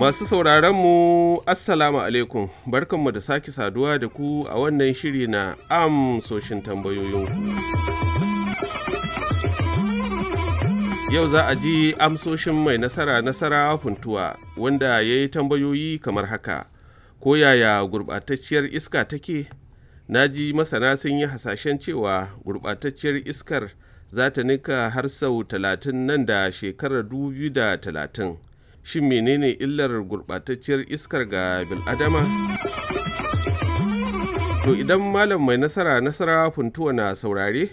Masu sauraron mu Assalamu alaikum barkanmu da sake saduwa da ku a wannan shiri na amsoshin tambayoyinku. Yau za a ji amsoshin mai nasara nasara funtuwa wanda ya yi tambayoyi kamar haka. Ko yaya gurɓatacciyar iska take? Na ji masana sun yi hasashen cewa gurɓatacciyar iskar za ta nika har sau talatin nan da shekarar 2030. Shin menene illar gurɓatacciyar iskar ga bil'adama? To idan malam mai nasara nasara funtuwa na saurare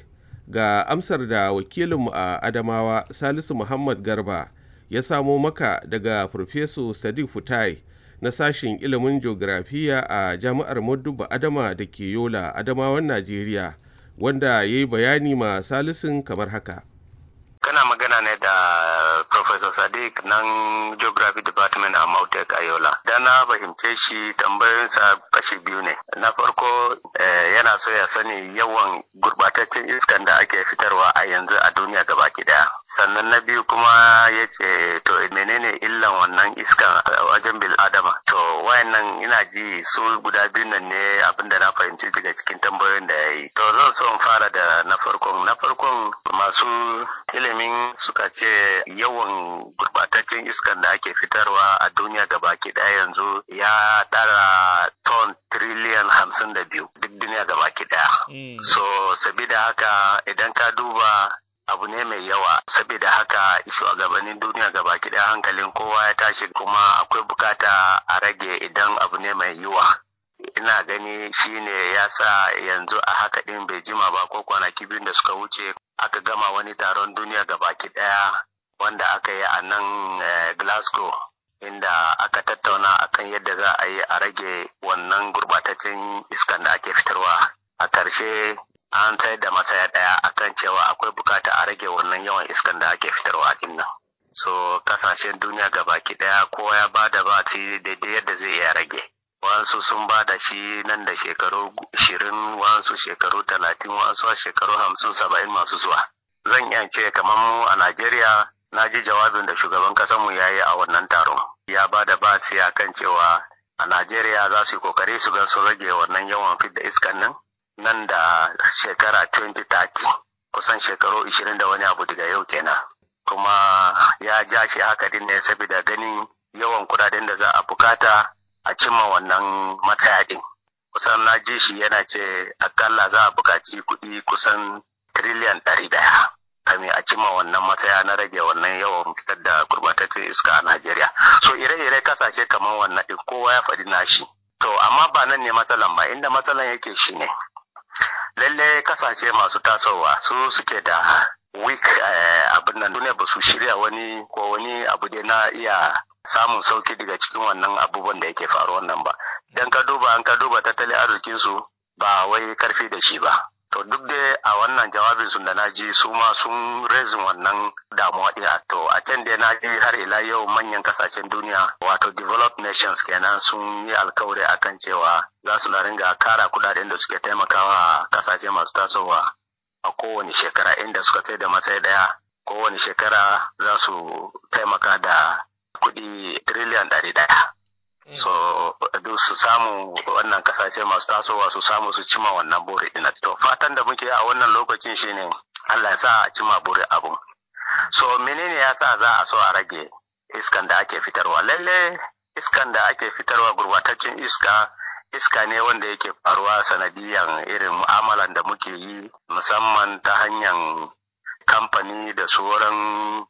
ga amsar da wakilinmu a Adamawa Salisu Muhammad Garba ya samo maka daga Farfeso Sadiq Futai na sashen ilimin geografiya a jami'ar Modubba Adama da ke Yola Adamawan Najeriya wanda ya yi bayani ma Salisun kamar haka. kana magana Professor Sadiq nan Geography Department a Mautek Ayola. Da na fahimce shi tambayoyinsa kashi biyu ne. Na farko yana so ya sani yawan gurbataccen iskan da ake fitarwa a yanzu a duniya gabaki ɗaya. Sannan na biyu kuma ya ce to menene illan wannan iskan a wajen bil adama. To wayannan ina ji su guda biyu nan ne abin da na fahimci daga cikin tambayoyin da ya yi. To zan so in fara da na farkon. Na farkon masu ilimin suka ce yawan gurbataccen iskan da ake fitarwa a duniya gabaki ɗaya yanzu ya tara ton triliyan hamsin da biyu duk duniya gabaki ɗaya. So sabida haka idan ka duba abu ne mai yawa saboda haka shugabannin duniya gabaki ɗaya hankalin kowa ya tashi kuma akwai buƙata a rage idan abu ne mai yiwa. ina gani shine ya sa yanzu a haka din bai jima ba ko kwanaki biyu da suka wuce aka gama wani taron duniya baki ɗaya wanda aka yi a nan glasgow inda aka tattauna akan yadda za a yi a rage wannan gurbataccen iskan da ake fitarwa. A ƙarshe an tsayar da matsaya ɗaya akan cewa akwai buƙata a rage wannan yawan iskan da ake fitarwa ɗin nan. So ƙasashen duniya baki ɗaya kowa ya ba da ba daidai yadda zai iya rage. Wasu sun ba da shi nan da shekaru ishirin wasu shekaru talatin wasu shekaru hamsin saba'in masu zuwa. Zan iya ce kamar mu a najeriya na ji jawabin da shugaban mu ya yi a wannan taron. Ya ba da basi a kan cewa a najeriya za su yi ƙoƙari su ga su rage wannan yawan fidda iskan nan nan da shekara 2030 kusan shekaru ishirin da wani abu daga yau kenan. Kuma ya ja shi haka din ne saboda ganin yawan kuɗaɗen da za a buƙata a cimma wannan matsaya kusan na ji shi yana ce akalla za a buƙaci kuɗi kusan tiriliyan ɗari ɗaya. Kamin a cimma wannan matsaya na rage wannan yawan fitar da gurbataccen iska a Najeriya. So ire-ire ƙasashe kamar wannan ɗin kowa ya faɗi nashi. To amma ba nan ne matsalan ba inda matsalan yake shi ne. Lalle ƙasashe masu tasowa su suke da weak abin nan duniya ba su shirya wani ko wani abu dai na iya samun sauƙi daga cikin wannan abubuwan da yake faruwa nan ba idan ka duba an ka duba tattalin arzikin su ba wai ƙarfi da shi ba to duk dai a wannan jawabin su da na ji su ma sun rezin wannan damuwa ɗin. To a can dai na ji har ila yau manyan ƙasashen duniya wato developed nations kenan sun yi alkawari akan cewa za su na ringa kara kuɗaɗen da suke taimakawa ƙasashe masu tasowa a kowane shekara inda suka tsaye da matsayi ɗaya kowane shekara za su taimaka da kuɗi triliyan ɗari ɗaya. So, duk su samu wannan ƙasashe masu tasowa su samu su cima wannan buri ɗin. To, fatan da muke a wannan lokacin shine Allah ya sa a cima buri abu. So, menene ya sa za a so a rage iskan da ake fitarwa? Lalle iskan da ake fitarwa gurbataccen iska iska ne wanda yake faruwa sanadiyan irin mu'amalan da muke yi musamman ta hanyar kamfani da sauran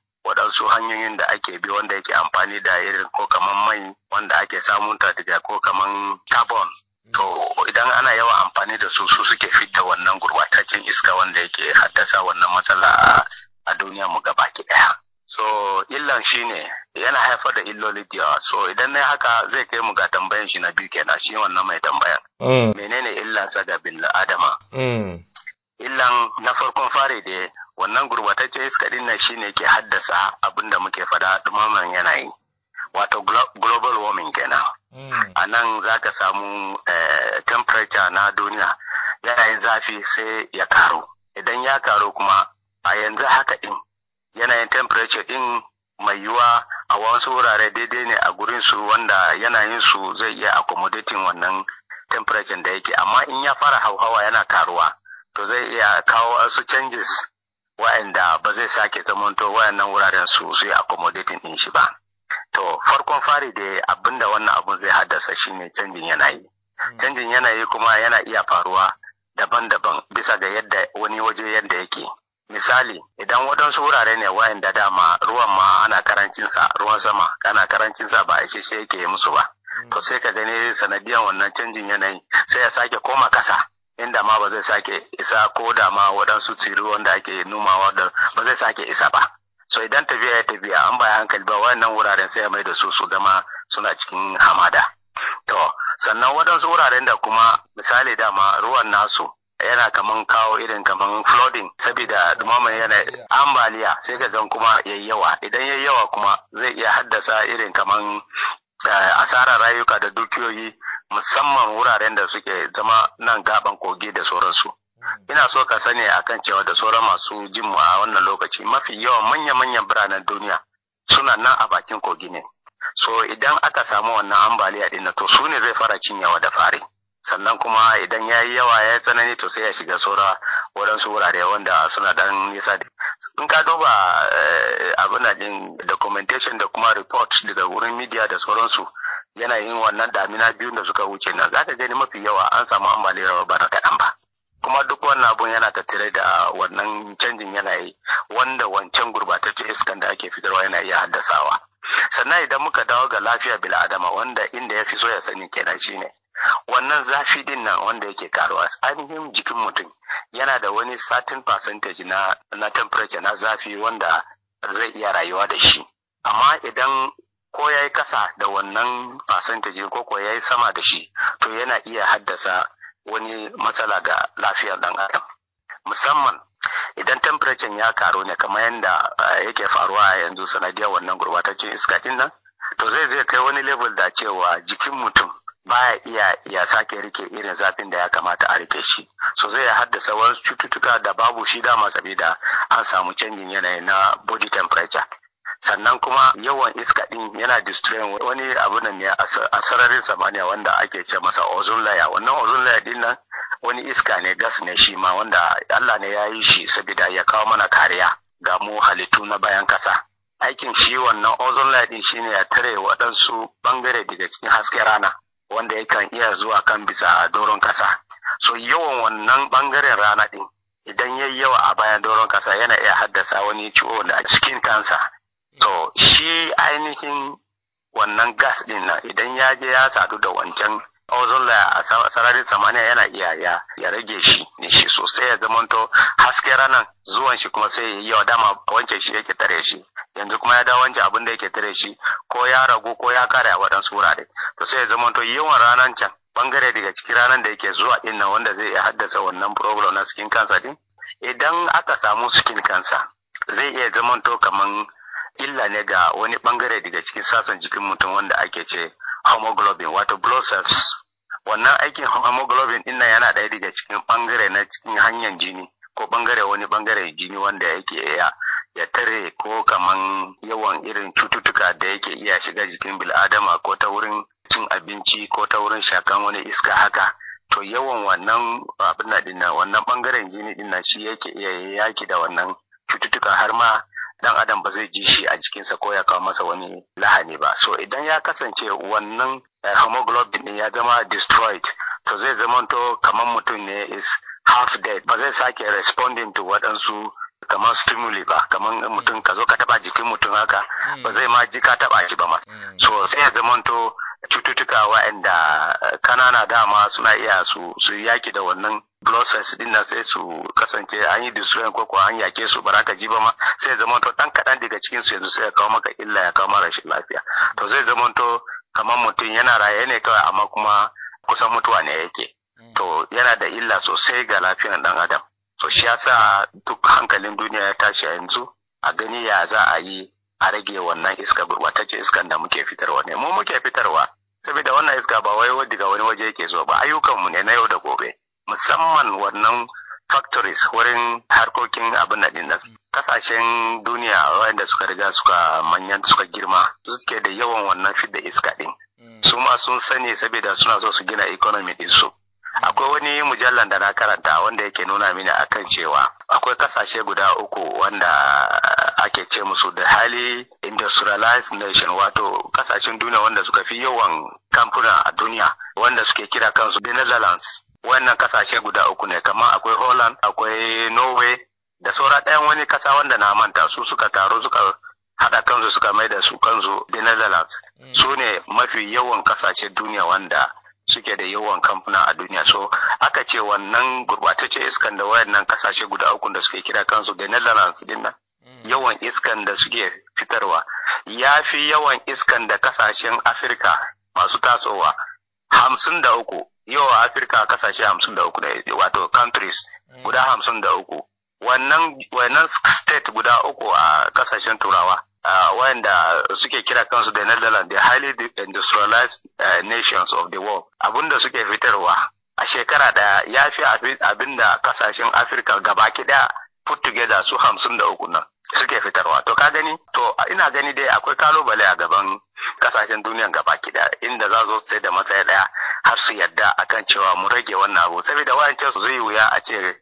waɗansu hanyoyin da ake bi wanda yake amfani da irin ko kaman mai wanda ake samun ta daga ko kaman carbon. To idan ana yawan amfani da su su suke fidda wannan gurbataccen iska wanda yake haddasa wannan matsala a duniya mu gabaki ɗaya. So illan shine yana haifar da illoli da yawa. So idan na haka zai kai mu ga tambayan shi na biyu kenan shi wannan mai tambayan. Menene illansa ga bil adama illan na farkon fari da wannan gurbataccen iska ɗin nan shine ke haddasa abin da muke fada dumaman yanayi. Wato global warming kenan. A nan za ka samu temperature na duniya yanayin zafi sai ya karu. Idan ya karu kuma a yanzu haka din yanayin temperature din mai yiwuwa a wasu wurare daidai ne a gurin su wanda yanayin su zai iya accommodating wannan temperature da yake. Amma in ya fara hauhawa yana karuwa to zai iya kawo wasu changes wa'anda ba zai sake zamanto wayannan wuraren su su yi accommodating din shi ba. To farkon fari da abin da wannan abun zai haddasa shine canjin yanayi. Canjin yanayi kuma yana iya faruwa daban-daban bisa ga yadda wani waje yadda yake. Misali idan waɗansu wurare ne wayanda dama ruwan ma ana karancinsa ruwan sama ana karancinsa ba a shi yake musu ba. To sai ka gani sanadiyan wannan canjin yanayi sai ya sake koma kasa inda ma ba zai sake isa ko da ma waɗansu tsiri wanda ake numawa da ba zai sake isa ba. So idan tafiya ya tafiya an baya hankali ba wannan wuraren sai ya mai da su su zama suna cikin hamada. To sannan waɗansu wuraren da kuma misali dama ruwan nasu yana kaman kawo irin kaman flooding saboda dumaman yana ambaliya sai ka gan kuma yayi yawa. Idan yayi yawa kuma zai iya haddasa irin kaman asarar rayuka da dukiyoyi musamman wuraren da suke zama nan gaban kogi da sauransu. Ina so ka sani akan cewa da sauran masu jin mu a wannan lokaci mafi yawan manya-manyan biranen duniya suna nan a bakin kogi ne. So idan aka samu wannan ambaliya din to su ne zai fara cinyawa da fari. Sannan kuma idan ya yi yawa ya tsanani to sai ya shiga saura waɗansu wurare wanda suna dan nisa in ka duba abin da din documentation da kuma report daga wurin media da sauransu yanayin wannan damina biyu da suka wuce nan zaka gani mafi yawa an samu ambaliyar ba na kaɗan ba. Kuma duk wannan abun yana tattare da wannan canjin yanayi wanda wancan gurbataccen iskan da ake fitarwa yana iya haddasawa. Sannan idan muka dawo ga lafiya bil'adama wanda inda ya fi so ya sani kenan shine wannan zafi ɗin nan wanda yake karuwa ainihin jikin mutum yana da wani certain percentage na na temperature na zafi wanda zai iya rayuwa da shi. Amma idan ko ya yi kasa da wannan percentage ko ko ya yi sama da shi to yana iya haddasa wani matsala ga lafiyar dan adam. Musamman idan temperature ya karu ne kamar yadda yake faruwa a yanzu sanadiyar wannan gurbataccen iska ɗin nan to zai zai kai wani level da cewa jikin mutum baya iya ya sake riƙe irin zafin da ya kamata a riƙe shi. So zai haddasa wasu cututtuka da babu shi dama saboda an samu canjin yanayi na body temperature. Sannan kuma yawan iska din yana destroying wani abu nan ne a sararin samaniya wanda ake ce masa ozone layer. Wannan ozone layer ɗin nan wani iska ne gas ne shi ma wanda Allah ne ya yi shi saboda ya kawo mana kariya ga mu halittu na bayan kasa aikin shi wannan ozone layer din shine ya tare waɗansu ɓangare daga cikin hasken rana wanda yakan iya zuwa kan bisa doron kasa so yawan wannan ɓangaren rana din idan yayi yawa a bayan doron kasa yana iya haddasa wani ciwo da skin cancer to shi ainihin wannan gas ɗin nan idan ya je ya sadu da wancan ozone a sararin samaniya yana iya ya rage shi ne shi sosai ya zamanto haske ranar zuwan shi kuma sai ya yi yawa. Dama wancan shi yake tare shi. Yanzu kuma ya dawo wancan abin da yake tare shi ko ya ragu ko ya kare a waɗansu wurare. To sai ya zamanto yawan ranar can ɓangare daga cikin ranar da yake zuwa ɗin nan wanda zai iya haddasa wannan problem na skin cancer din idan aka samu skin cancer zai iya zamanto kaman illa ne ga wani ɓangare daga cikin sassan jikin mutum wanda ake ce hemoglobin wato blood cells. Wannan aikin hemoglobin din yana ɗaya daga cikin ɓangare na cikin hanyar jini ko ɓangare wani ɓangare jini wanda yake ya ya tare ko kaman yawan irin cututtuka da yake iya shiga jikin bil'adama ko ta wurin cin abinci ko ta wurin shakan wani iska haka. To yawan wannan abin nan wannan ɓangaren jini din shi yake iya yaki da wannan cututtuka har ma dan adam ba zai ji shi a jikinsa ko ya kawo masa wani lahani ba. So idan ya kasance wannan hemoglobin din ya zama destroyed to zai zamanto kamar mutum ne is half dead. Ba zai sake responding to waɗansu kamar stimuli ba kamar mutum ka zo ka taba jikin mutum haka ba zai ma ji ka taba shi ba ma. So sai ya zamanto cututtuka waɗanda kanana dama suna iya su su yaki da wannan cells ɗin nan sai su kasance an yi destroying ko ko an yake su ba ka ji ba ma. Sai ya zamanto dan kaɗan daga cikin su yanzu sai ya kawo maka illa ya kawo mara rashin lafiya. To zai zamanto kamar mutum yana raye ne kawai amma kuma kusan mutuwa ne yake. To yana da illa sosai ga lafiyar dan adam. To shi yasa duk hankalin duniya ya tashi a yanzu a gani ya za a yi a rage wannan iska gurbatacce iskan da muke fitarwa ne. Mu muke fitarwa saboda wannan iska ba wai daga wani waje yake zuwa ba ayyukanmu ne na yau da gobe. Musamman wannan factories wurin harkokin abin da ɗin nan. Kasashen duniya wanda suka riga suka manyan suka girma su suke da yawan wannan fidda iska din. Su ma sun sani saboda suna so su gina economy din su. Akwai wani mujallar da na karanta wanda yake nuna mini akan cewa akwai ƙasashe guda uku wanda ake ce musu da hali industrialized nation wato ƙasashen duniya wanda suka fi yawan kamfuna a duniya wanda suke kira kansu the netherlands. Wannan ƙasashe guda uku ne kamar akwai holland akwai norway da saura ɗayan wani kasa wanda na manta su suka taru suka haɗa kansu suka mai da su kansu the netherlands. Su ne mafi yawan ƙasashe duniya wanda suke da yawan kamfuna a duniya. So aka ce wannan gurbatacce iskan da wayannan ƙasashe guda uku da suke kira kansu da netherlands ɗin nan yawan iskan da suke fitarwa ya fi yawan iskan da ƙasashen afirka masu tasowa hamsin da uku. Yawa afirka ƙasashe hamsin da uku wato countries guda hamsin da uku. Wannan wannan state guda uku a ƙasashen turawa Uh, wanda suke kira kansu da Netherlands the highly industrialized uh, nations of the world. Abinda suke fitarwa a shekara ɗaya ya fi abin da ƙasashen Afirka gabaki ɗaya put together su hamsin da uku nan suke fitarwa. To ka gani? To ina gani dai akwai ƙalubale a gaban ƙasashen duniyan gabaki ɗaya inda za su sai da matsayi ɗaya har su yadda akan cewa mu rage wannan abu. Saboda wayancan su zai wuya a ce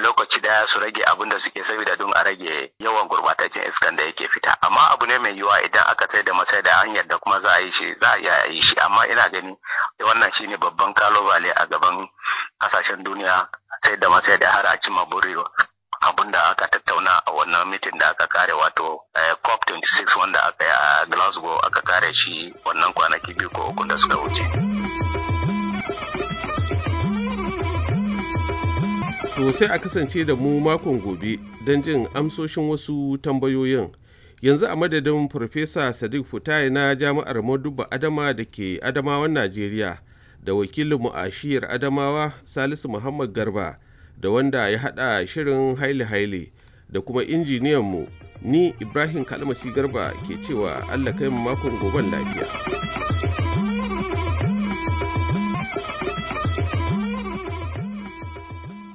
lokaci ɗaya su rage abin da suke saboda don a rage yawan gurbataccen iskan da yake fita amma abu ne mai yiwuwa idan aka sai da matsayi da hanyar da kuma za a yi shi za a yi shi amma ina gani wannan shine babban ƙalubale a gaban ƙasashen duniya sai da matsayi da har a cimma burewa abin da aka tattauna a wannan mitin da aka kare wato cop 26 wanda aka yi a glasgow aka kare shi wannan kwanaki biyu ko uku da suka wuce. To sai a kasance da mu makon gobe don jin amsoshin wasu tambayoyin. Yanzu a madadin Farfesa Sadiq Futai na Jami'ar Moduba Adama da ke Adamawan Najeriya da wakilinmu a shiyar Adamawa Salisu Muhammad Garba da wanda ya haɗa shirin haile haile da kuma injiniyanmu ni Ibrahim Kalmasi Garba ke cewa Allah kai makon goben lafiya.